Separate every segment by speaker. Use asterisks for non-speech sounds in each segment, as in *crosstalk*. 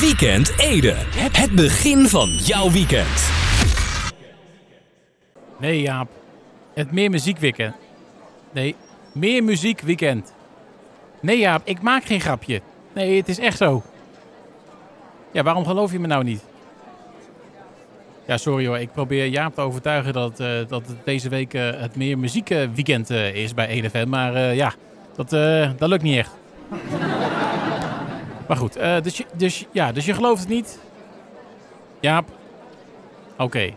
Speaker 1: Weekend Ede. Het begin van jouw weekend.
Speaker 2: Nee, Jaap. Het meer muziekweekend. Nee, meer muziekweekend. Nee, Jaap, ik maak geen grapje. Nee, het is echt zo. Ja, waarom geloof je me nou niet? Ja, sorry hoor. Ik probeer Jaap te overtuigen dat, eh, dat het deze week eh, het meer muziekweekend eh, is bij EDFM. Maar ja, dat, dat lukt niet echt. Maar goed, eh, dus, je, dus, ja, dus je gelooft het niet? Jaap? Oké.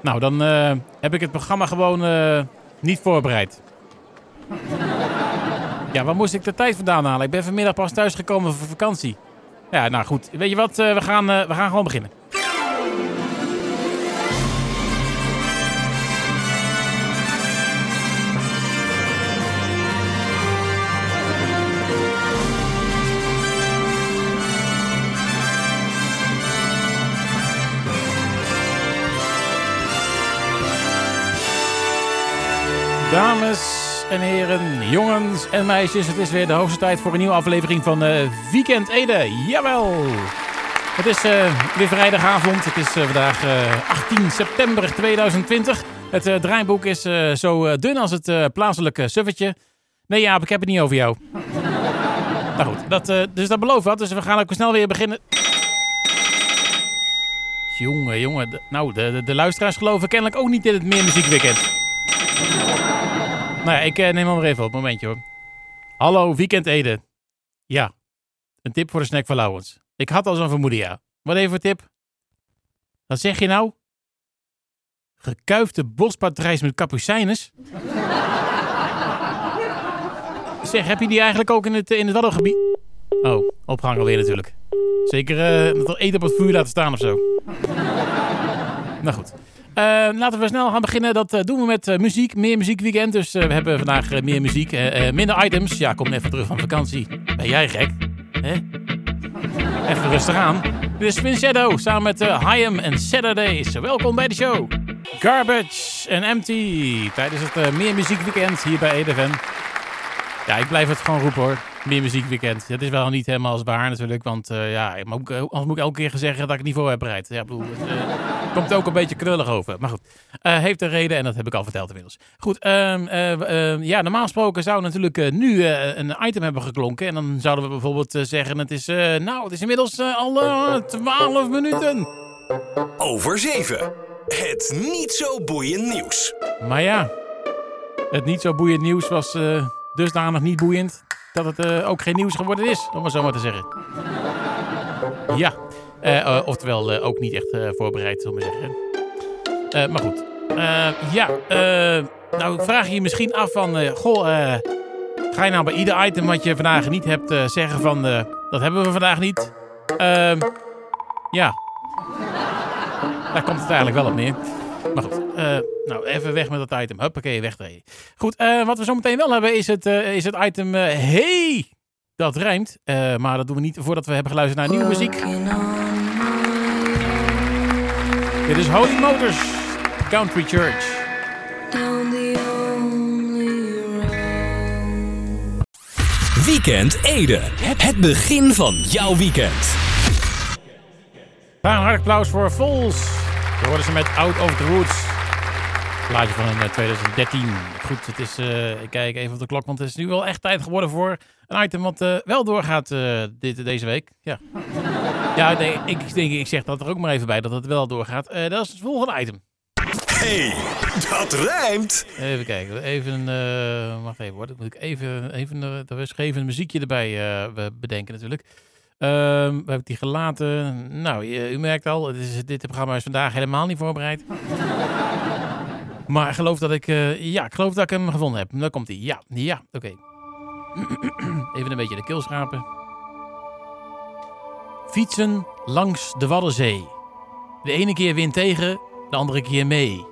Speaker 2: Nou, dan eh, heb ik het programma gewoon eh, niet voorbereid. *laughs* ja, waar moest ik de tijd vandaan halen? Ik ben vanmiddag pas thuisgekomen voor vakantie. Ja, nou goed. Weet je wat? We, gaan, we gaan gewoon beginnen. Dames en heren, jongens en meisjes, het is weer de hoogste tijd voor een nieuwe aflevering van eh, Weekend Ede. Jawel! Het is eh, weer vrijdagavond, het is eh, vandaag eh, 18 september 2020. Het draaiboek is zo dun als het plaatselijke suffetje. Nee Jaap, ik heb het niet over jou. *laughs* nou goed, dat, dus dat belooft wat, dus we gaan ook snel weer beginnen. Jongen, jongen, nou, de, de, de luisteraars geloven kennelijk ook niet in het meer muziekweekend. Nou ik eh, neem hem maar even op. Momentje hoor. Hallo, Weekend Ede. Ja, een tip voor de snack van Lauwens. Ik had al zo'n vermoeden, ja. Wat even voor tip? Wat zeg je nou? Gekuifde bospatrijs met kapucijnes? *laughs* zeg, heb je die eigenlijk ook in het, in het Waddengebied? Oh, opgehangen weer natuurlijk. Zeker eh, dat er eten op het vuur laten staan of zo. *laughs* nou goed. Eh, laten we snel gaan beginnen. Dat eh, doen we met eh, muziek. Meer muziekweekend. Dus eh, we hebben vandaag meer muziek. minder items. Ja, kom even terug van vakantie. Ben jij gek? Hè? Even rustig aan. Dit is Shadow samen met uh, en Saturdays. Welkom bij de show. Garbage en Empty. Tijdens het eh, meer muziekweekend hier bij EDFM. Ja, ik blijf het gewoon roepen hoor. Meer muziekweekend. Dat is wel niet helemaal als waar natuurlijk. Want eh, ja, anders moet ik elke keer zeggen dat ik het voor heb bereid. Ja, ik bedoel, komt ook een beetje knullig over. Maar goed, eh, heeft een reden en dat heb ik al verteld inmiddels. Goed, ehm, ja, normaal gesproken zou natuurlijk eh, nu een item hebben geklonken. En dan zouden we bijvoorbeeld zeggen, het is, nou, het is inmiddels al eh, 12 minuten.
Speaker 1: Over 7. Het niet zo boeiend nieuws.
Speaker 2: Maar ja, het niet zo boeiend nieuws was dusdanig niet boeiend dat het ook geen nieuws geworden is, om het zo maar te zeggen. Ja, eh, eh, oftewel eh, ook niet echt voorbereid, zullen we zeggen. Maar goed, ja, nou vraag je je misschien af van, goh, ga je nou bij ieder item wat je vandaag niet hebt zeggen van, dat hebben we vandaag niet? Ehm, ja, daar komt het eigenlijk wel op neer. Maar goed, nou even weg met dat item. Huppakee, wegdraaien. Goed, eh, wat we zo meteen wel hebben is het, is het item Hey! Dat rijmt, maar dat doen we niet voordat we hebben geluisterd naar nieuwe muziek. Dit is Holy Motors, Country Church.
Speaker 1: Weekend Ede. Het begin van jouw weekend.
Speaker 2: Een hard applaus voor Vols. We worden ze met Out of the Woods. Plaatje van eh, 2013. Goed, het is, eh, ik kijk even op de klok, want het is nu wel echt tijd geworden voor een item wat eh, wel doorgaat eh, dit, deze week. Ja, ja nee, ik, denk, ik zeg dat er ook maar even bij dat het wel doorgaat. Eh, dat is het volgende item.
Speaker 1: Hey, dat rijmt.
Speaker 2: Even kijken, even, wacht even hoor, dat moet ik even, even, dat was even een muziekje erbij we bedenken natuurlijk. Ehm, we hebben die gelaten. Nou, u merkt al, het is, dit programma is vandaag helemaal niet voorbereid. maar ik geloof dat ik, ja, ik geloof dat ik hem gevonden heb. Daar komt hij. Ja, ja, oké. *clears throat* even een beetje de keel schrapen. Fietsen langs de Waddenzee. De ene keer wind tegen, de andere keer mee.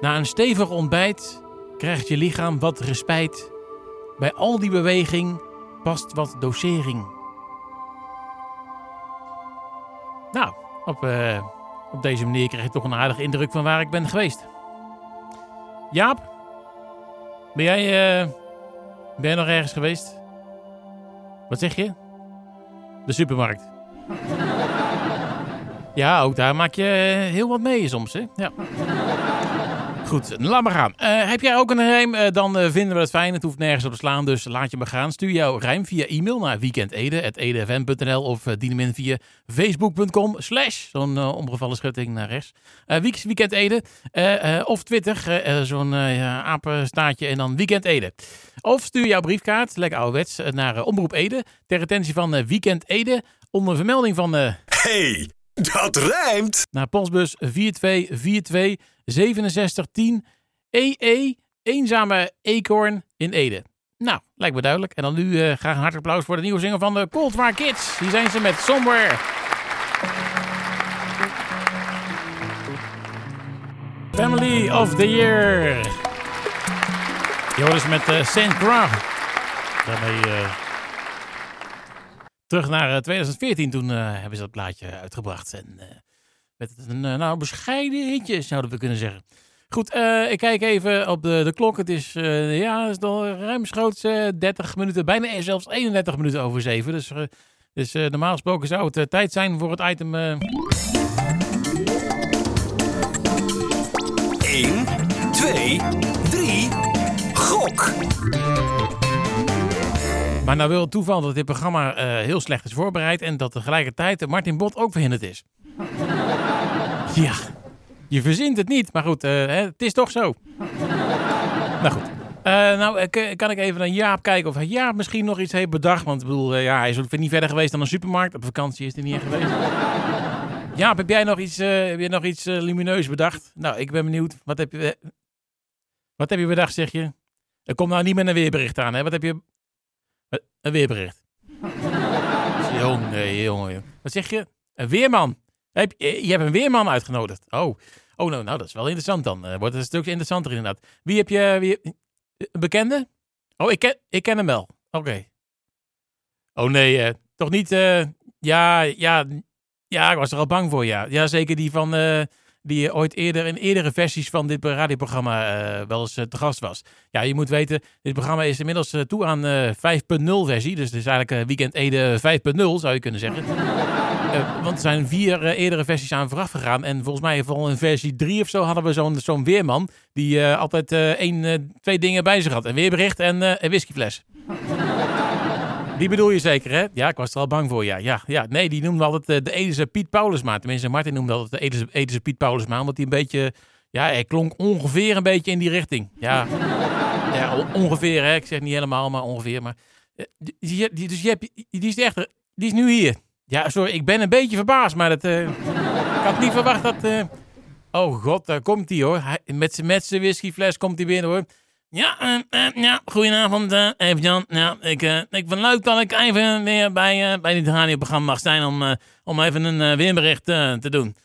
Speaker 2: Na een stevig ontbijt krijgt je lichaam wat respijt. Bij al die beweging past wat dosering. Nou, op, eh, op deze manier krijg je toch een aardige indruk van waar ik ben geweest. Jaap, ben jij, eh, ben jij nog ergens geweest? Wat zeg je? De supermarkt. Ja, ook daar maak je heel wat mee soms, hè? Ja. Goed, laat maar gaan. Uh, heb jij ook een rijm? Uh, dan uh, vinden we het fijn. Het hoeft nergens op te slaan, dus laat je maar gaan. Stuur jouw rijm via e-mail naar weekendede.edfm.nl of dien hem in via facebook.com slash zo'n omgevallen schutting naar rechts. weekendede of Twitter, zo'n apenstaartje en dan weekendede. Of stuur jouw briefkaart, lekker ouderwets, naar Omroep Ede ter retentie van Weekend Ede onder vermelding van...
Speaker 1: Hey! Dat rijmt!
Speaker 2: Naar postbus 4242 6710 EE Eenzame Eekhoorn in Ede. Nou, lijkt me duidelijk. En dan nu uh, graag een hartelijk applaus voor de nieuwe zinger van de Cold War Kids. Hier zijn ze met Somewhere. Family of the Year. Joris met uh, Saint Croix. Daarmee... Uh, Terug naar 2014, eh, toen uh, hebben ze dat plaatje uitgebracht. En uh, met een nou, bescheiden hitje, zouden we kunnen zeggen. Goed, ik kijk even op de, de klok. Het is, ja, het al ruimschoots 30 minuten, bijna zelfs 31 minuten over 7. Dus, dus normaal gesproken zou het tijd zijn voor het item... 1,
Speaker 1: 2, 3, gok!
Speaker 2: Maar nou wil het toeval dat dit programma uh, heel slecht is voorbereid en dat tegelijkertijd Martin Bot ook verhinderd is. *laughs* ja, je verzint het niet, maar goed, uh, het is toch zo. nou goed. Uh, nou, kan ik even naar Jaap kijken of Jaap misschien nog iets heeft bedacht. Want ik bedoel, ja, hij is niet verder geweest dan een supermarkt. Op vakantie is hij niet geweest. Jaap, heb jij nog iets, heb jij nog iets lumineus bedacht? Nou, ik ben benieuwd. Wat heb je, wat heb je bedacht, zeg je? Er komt nou niet met een weerbericht aan, hè? Wat heb je, een weerbericht. *laughs* jongen, jongen. Wat zeg je? Een weerman. Heb, je hebt een weerman uitgenodigd. Oh, oh nou, nou dat is wel interessant dan. Uh, wordt het een stuk interessanter inderdaad. Wie heb je? Wie, een bekende? Oh, ik ken, ik ken hem wel. Oké. Oh nee, uh, toch niet. Ja, ja, ja, ik was er al bang voor. Ja, ja zeker die van die ooit eerder in eerdere versies van dit radioprogramma uh, wel eens uh, te gast was. Ja, je moet weten, dit programma is inmiddels uh, toe aan 5.0 versie. Dus het is eigenlijk Weekend Ede 5.0 zou je kunnen zeggen. *laughs* want er zijn vier eerdere versies aan vooraf gegaan. En volgens mij vooral in versie 3 of zo hadden we zo'n zo'n weerman. Die altijd één, twee dingen bij zich had. Een weerbericht en een whiskyfles. Die bedoel je zeker, hè? Ja, ik was er al bang voor, ja. Ja, ja. Nee, die noemde altijd uh, de Edische Piet Paulusma. Tenminste, Martin noemde altijd de Edische, Edische Piet Paulusma. Omdat hij een beetje... Ja, hij klonk ongeveer een beetje in die richting. Ja, ja ongeveer, hè. Ik zeg niet helemaal, maar ongeveer. Maar, uh, die, die, dus je hebt, die is echt... Die is nu hier. Ja, sorry, ik ben een beetje verbaasd, maar dat... Uh, ik had niet verwacht dat... oh god, daar komt hij hoor. Hij, met zijn whiskyfles komt hij binnen hoor. Ja, uh, uh, ja goedenavond, uh, even Jan. Ja, ik, ik vind leuk dat ik even weer bij, bij dit radioprogramma mag zijn om, om even een weerbericht te doen.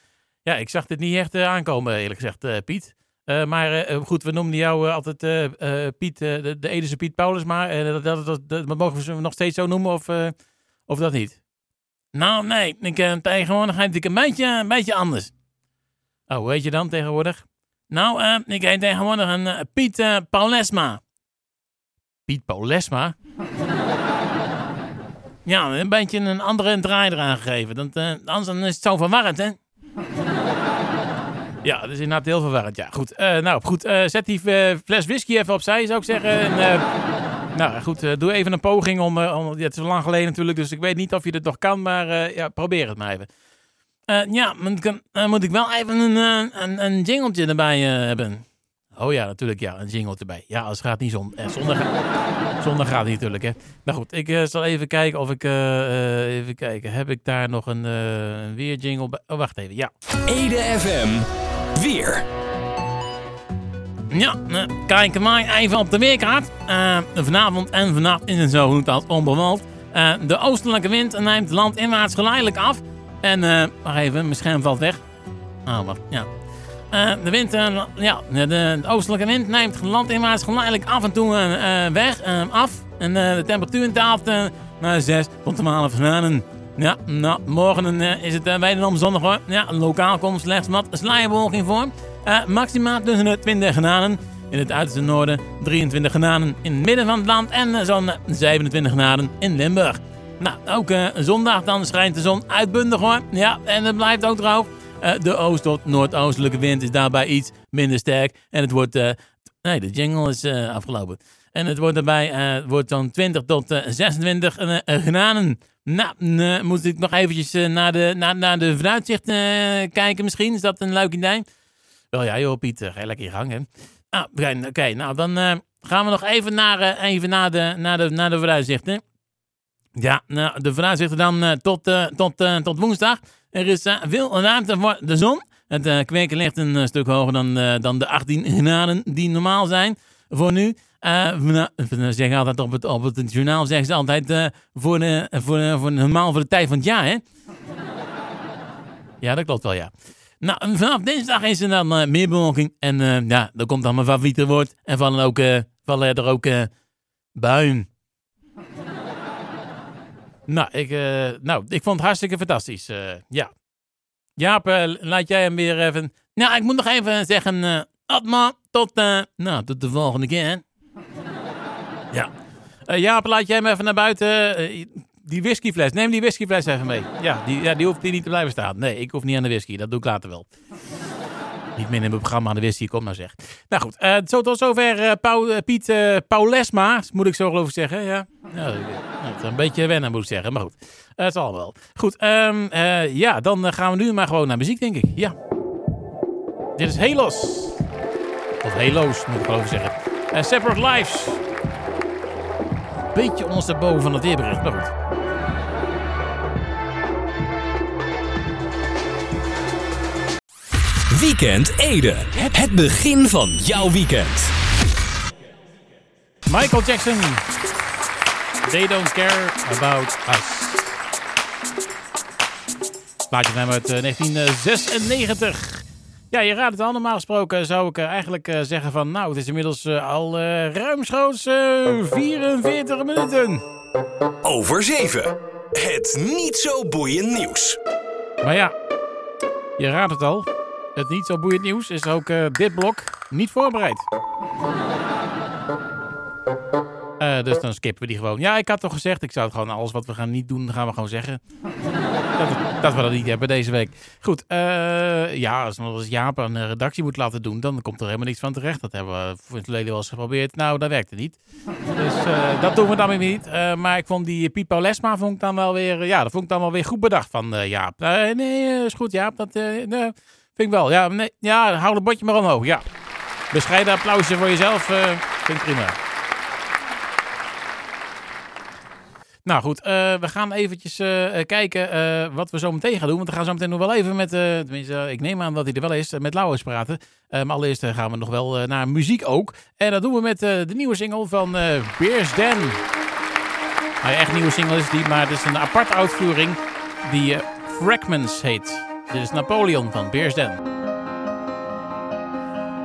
Speaker 2: Ja, ik zag dit niet echt aankomen, eerlijk gezegd, Piet. maar goed, we noemden jou altijd Piet, de, de Edese Piet Paulus, maar dat, dat, dat, dat, mogen we ze nog steeds zo noemen of, of dat niet? Nou, nee, ik, tegenwoordig heet ik een beetje, een beetje anders. Oh, heet je dan tegenwoordig? Nou, uh, ik heet tegenwoordig een uh, Piet uh, Paulesma. Piet Paulesma? *laughs* ja, een beetje een andere draai eraan gegeven. Dat, anders is het zo verwarrend, hè? ja, dat is inderdaad heel verwarrend. Ja, goed. nou, goed. zet die fles whisky even opzij, zou ik zeggen. En, nou, goed. doe even een poging om... om ja, het is lang geleden natuurlijk, dus ik weet niet of je het nog kan. Maar ja, probeer het maar even. Uh, ja, dan uh, moet ik wel even een, uh, een, een jingletje erbij hebben. Oh ja, natuurlijk, ja, een jingle erbij. Ja, als het gaat niet zon, zonder, ga zonder gaat niet natuurlijk, hè. Nou goed, ik zal even kijken of ik, even kijken, heb ik daar nog een, een weer jingle bij? Oh, wacht even, ja.
Speaker 1: Ede FM, weer.
Speaker 2: Ja, kijk maar even op de weerkaart. vanavond en vannacht is het zo goed als onbewolkt. de oostelijke wind neemt landinwaarts geleidelijk af... En, uh, wacht even, mijn scherm valt weg. Ah, wacht, ja. Uh, de wind, uh, ja, de, oostelijke wind neemt landinwaarts geleidelijk af en toe weg, af. En de temperatuur daalt naar 6 tot 12 graden. Ja, nou, morgen is het wederom zonnig hoor. Ja, lokaal komt slechts wat sluierbewolking voor. maximaal tussen de 20 graden. In het uiterste noorden 23 graden in het midden van het land en zo'n 27 graden in Limburg. Nou, ook eh, zondag dan schijnt de zon uitbundig hoor. Ja, en het blijft ook droog. Eh, de oost- tot noordoostelijke wind is daarbij iets minder sterk. En het wordt... eh, nee, de jingle is afgelopen. En het wordt daarbij wordt zo'n 20 tot eh, 26 eh, eh, graden. Nou, moet ik nog eventjes naar, de, naar, naar de vooruitzicht eh, kijken misschien? Is dat een leuk idee? Wel ja, joh Piet, ga lekker je gang. Ah, oké, nou dan gaan we nog even naar, even naar, de, naar, de, naar de vooruitzichten. Ja, nou, de vooruitzichten dan eh, tot, eh, tot, eh, tot woensdag. Er is veel ruimte voor de zon. Het kweken ligt een stuk hoger dan, dan de 18 graden die normaal zijn voor nu. Nou, ze zeggen altijd op het, op het journaal zeggen ze altijd voor, de, voor, voor normaal voor de tijd van het jaar, hè? ja, dat klopt wel, ja. Nou, vanaf dinsdag is er dan meer bewolking. En ja, dan komt dan mijn favoriete woord. En vallen, ook, vallen er ook buien. Nou, ik, eh, nou, ik vond het hartstikke fantastisch. eh, ja. Jaap, eh, laat jij hem weer even... Nou, ik moet nog even zeggen... eh Atma, tot, nou, tot de volgende keer. ja. Jaap, laat jij hem even naar buiten. die whiskyfles, neem die whiskyfles even mee. Ja die, ja, die hoeft hier niet te blijven staan. Nee, ik hoef niet aan de whisky. Dat doe ik later wel. Niet meer in mijn programma aan de whisky, kom nou zeg. Nou goed, eh, zo tot zover eh, eh, Piet eh, Paulesma, moet ik zo geloof ik zeggen. Ja, eh, het is een beetje wennen moet ik zeggen, maar goed. Het zal wel. Goed, ehm, eh, ja, dan gaan we nu maar gewoon naar muziek, denk ik. Ja. Dit is Helos. Of Helo's, moet ik geloof ik zeggen. Separate Lives. Beetje ondersteboven van het weerbericht, maar goed.
Speaker 1: Weekend Ede. Het begin van jouw weekend.
Speaker 2: Michael Jackson. They don't care about us. Plaatje van hem uit eh, 1996. Ja, je raadt het al. Normaal gesproken zou ik eh, eigenlijk eh, zeggen van... Nou, het is inmiddels eh, al eh, ruimschoots eh 44 minuten.
Speaker 1: Over 7. Het niet zo boeiend nieuws.
Speaker 2: Maar ja, je raadt het al. Het niet zo boeiend nieuws is ook eh, dit blok niet voorbereid. Eh, dus dan skippen we die gewoon. Ja, ik had toch gezegd, ik zou het gewoon alles wat we gaan niet doen, gaan we gewoon zeggen. dat, we- dat we dat niet hebben deze week. Goed, eh, ja, als, als Jaap een redactie moet laten doen, dan komt er helemaal niks van terecht. Dat hebben we voor het verleden wel eens geprobeerd. Nou, dat werkte niet. Dus dat doen we dan weer niet. Maar ik vond die Pipo Lesma vond ik dan wel weer, ja, dat vond ik dan wel weer goed bedacht van Jaap. Nee, is goed Jaap, dat vind ik wel. Ja, ja, hou het bordje maar omhoog, ja. Bescheiden applausje voor jezelf, eh, vind ik prima. Nou goed, eh, we gaan eventjes eh, kijken wat we zo meteen gaan doen. Want we gaan zo meteen nog wel even met, tenminste, ik neem aan dat hij er wel is, met Lauwers praten. Maar allereerst gaan we nog wel naar muziek ook. En dat doen we met de nieuwe single van eh Beers Den. Nou, echt nieuwe single is die, maar het is een aparte uitvoering die Fragments heet. Dit is Napoleon van Beers Den.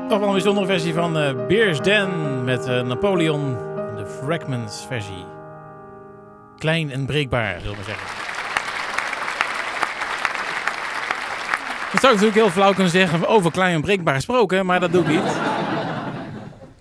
Speaker 2: Toch wel een bijzondere versie van eh Beers Den met eh, Napoleon, de Fragments versie. Klein en breekbaar, zullen we zeggen. Dat zou ik natuurlijk heel flauw kunnen zeggen over klein en breekbaar gesproken, maar dat doe ik niet.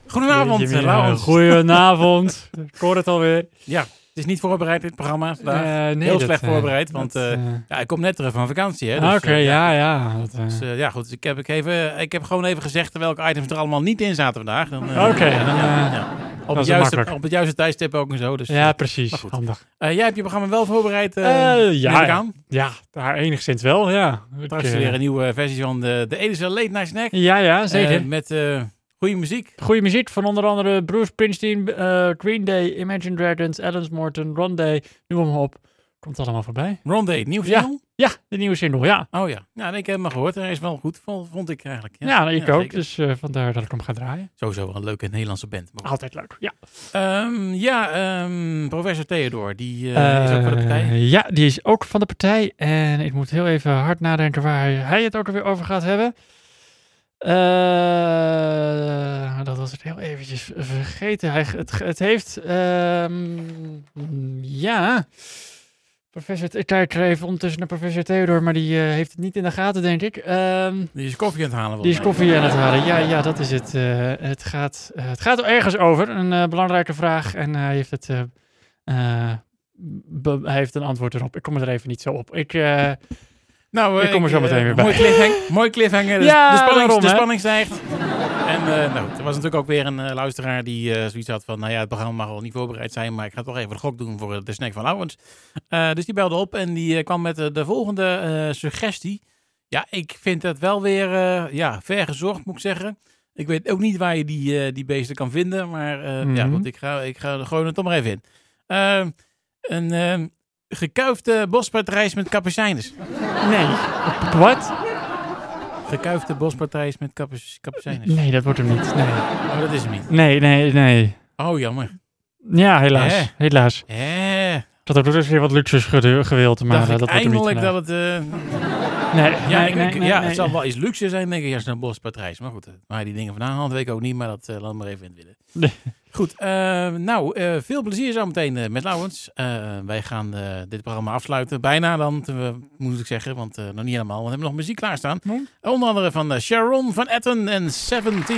Speaker 2: Goedenavond,
Speaker 3: Jeetje,
Speaker 2: eh.
Speaker 3: Goedenavond. ik hoor het alweer.
Speaker 2: Ja, is niet voorbereid dit programma vandaag.
Speaker 3: Eh, nee,
Speaker 2: heel
Speaker 3: dat,
Speaker 2: slecht
Speaker 3: eh,
Speaker 2: voorbereid, want
Speaker 3: dat,
Speaker 2: eh, ja, ik kom net terug van vakantie. Hè,
Speaker 3: ah,
Speaker 2: dus,
Speaker 3: Oké, ja, ja. dat, eh,
Speaker 2: Dus, ja, goed. Dus ik heb, ik, even, ik heb gewoon even gezegd welke items er allemaal niet in zaten vandaag.
Speaker 3: Oké,
Speaker 2: ja, ja, ja. Op, het juiste, op het juiste tijdstip ook en zo. Dus,
Speaker 3: ja, precies. Handig.
Speaker 2: eh, jij hebt je programma wel voorbereid, neem
Speaker 3: ja, ja.
Speaker 2: aan.
Speaker 3: Ja, daar enigszins wel, ja.
Speaker 2: Straks weer een nieuwe versie van de, de Edison Late Night Snack.
Speaker 3: ja, ja, zeker.
Speaker 2: Met goede muziek.
Speaker 3: Goede muziek van onder andere Bruce Springsteen, eh, Green Day, Imagine Dragons, Alice Morton, Ron Day, noem maar op. Komt allemaal voorbij.
Speaker 2: Rondé, nieuw
Speaker 3: Ja.
Speaker 2: single?
Speaker 3: Ja, de nieuwe single, ja.
Speaker 2: Oh ja. ja, nee, ik heb hem gehoord. Hij is wel goed, vond, ik eigenlijk.
Speaker 3: Ja, ik ook.
Speaker 2: zeker.
Speaker 3: Dus eh, vandaar dat ik hem ga draaien.
Speaker 2: Sowieso wel een leuke Nederlandse band. Maar.
Speaker 3: Altijd leuk, ja.
Speaker 2: Ehm, ja, ehm, professor Theodor, die eh, is ook voor de partij.
Speaker 3: Ja, die is ook van de partij. En ik moet heel even hard nadenken waar hij het ook alweer over gaat hebben. Eh, dat was het heel eventjes vergeten. Hij, het, het heeft... ehm, ja... Professor, ik kijk er even ondertussen naar professor Theodor, maar die eh, heeft het niet in de gaten, denk ik. Ehm,
Speaker 2: Die is koffie aan het halen.
Speaker 3: die is koffie aan het halen. Ja, ja dat is het. Eh, het, gaat, het gaat er ergens over. Een belangrijke vraag. En hij heeft het hij heeft een antwoord erop. Ik kom er even niet zo op. Ik,
Speaker 2: Nou,
Speaker 3: Ik kom er zo
Speaker 2: eh,
Speaker 3: meteen weer
Speaker 2: Mooi
Speaker 3: bij.
Speaker 2: cliffhanger. mooi cliffhanger. De,
Speaker 3: Ja,
Speaker 2: de, spanning,
Speaker 3: daarom,
Speaker 2: de spanning stijgt. *laughs* En eh, nou, er was natuurlijk ook weer een eh, luisteraar die eh, zoiets had van... Nou ja, het programma mag wel niet voorbereid zijn... maar ik ga toch even de gok doen voor eh, de snack van Laurens. Eh, dus die belde op en die eh, kwam met eh, de volgende eh, suggestie. Ja, ik vind het wel weer eh, ja, ver gezocht, moet ik zeggen. Ik weet ook niet waar je die, eh, die beesten kan vinden. Maar eh, ja,
Speaker 3: Mhm.
Speaker 2: want ik ga, ik ga er gewoon het toch maar even in. Eh, een eh, gekuifde bospaardrijs met kapucijnes.
Speaker 3: nee. Wat?
Speaker 2: Gekuifde bospartijs met kapu- kapucijnes.
Speaker 3: Nee, dat wordt hem niet. Nee.
Speaker 2: Oh, dat is hem niet.
Speaker 3: Nee, nee, nee.
Speaker 2: Oh, jammer.
Speaker 3: Ja, helaas.
Speaker 2: Hè?
Speaker 3: Helaas.
Speaker 2: Hé,
Speaker 3: Dat had ook dus weer wat luxus gewild, maar
Speaker 2: dacht
Speaker 3: eh,
Speaker 2: ik
Speaker 3: dat wordt hem niet.
Speaker 2: eindelijk dat het... eh,
Speaker 3: Nee,
Speaker 2: ja,
Speaker 3: nee,
Speaker 2: ik,
Speaker 3: nee,
Speaker 2: ja het zal wel iets luxe zijn, denk ik, als een bospartijs. Maar goed, eh, waar die dingen vandaan haalt, weet ik ook niet. Maar dat eh laat maar even in het willen. Goed, eh, nou, eh, veel plezier zometeen eh, met Laurens. Eh, wij gaan eh, dit programma afsluiten. Bijna dan, moet ik zeggen. Want eh, nog niet helemaal. Want we hebben nog muziek klaarstaan. Onder andere van eh, Sharon van Etten en 17.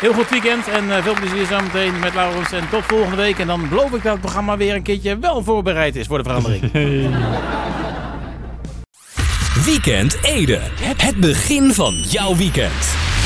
Speaker 2: Heel goed weekend en eh, veel plezier zometeen met Laurens. En tot volgende week. En dan beloof ik dat het programma weer een keertje wel voorbereid is voor de verandering. *laughs*
Speaker 1: Weekend Ede. Het begin van jouw weekend.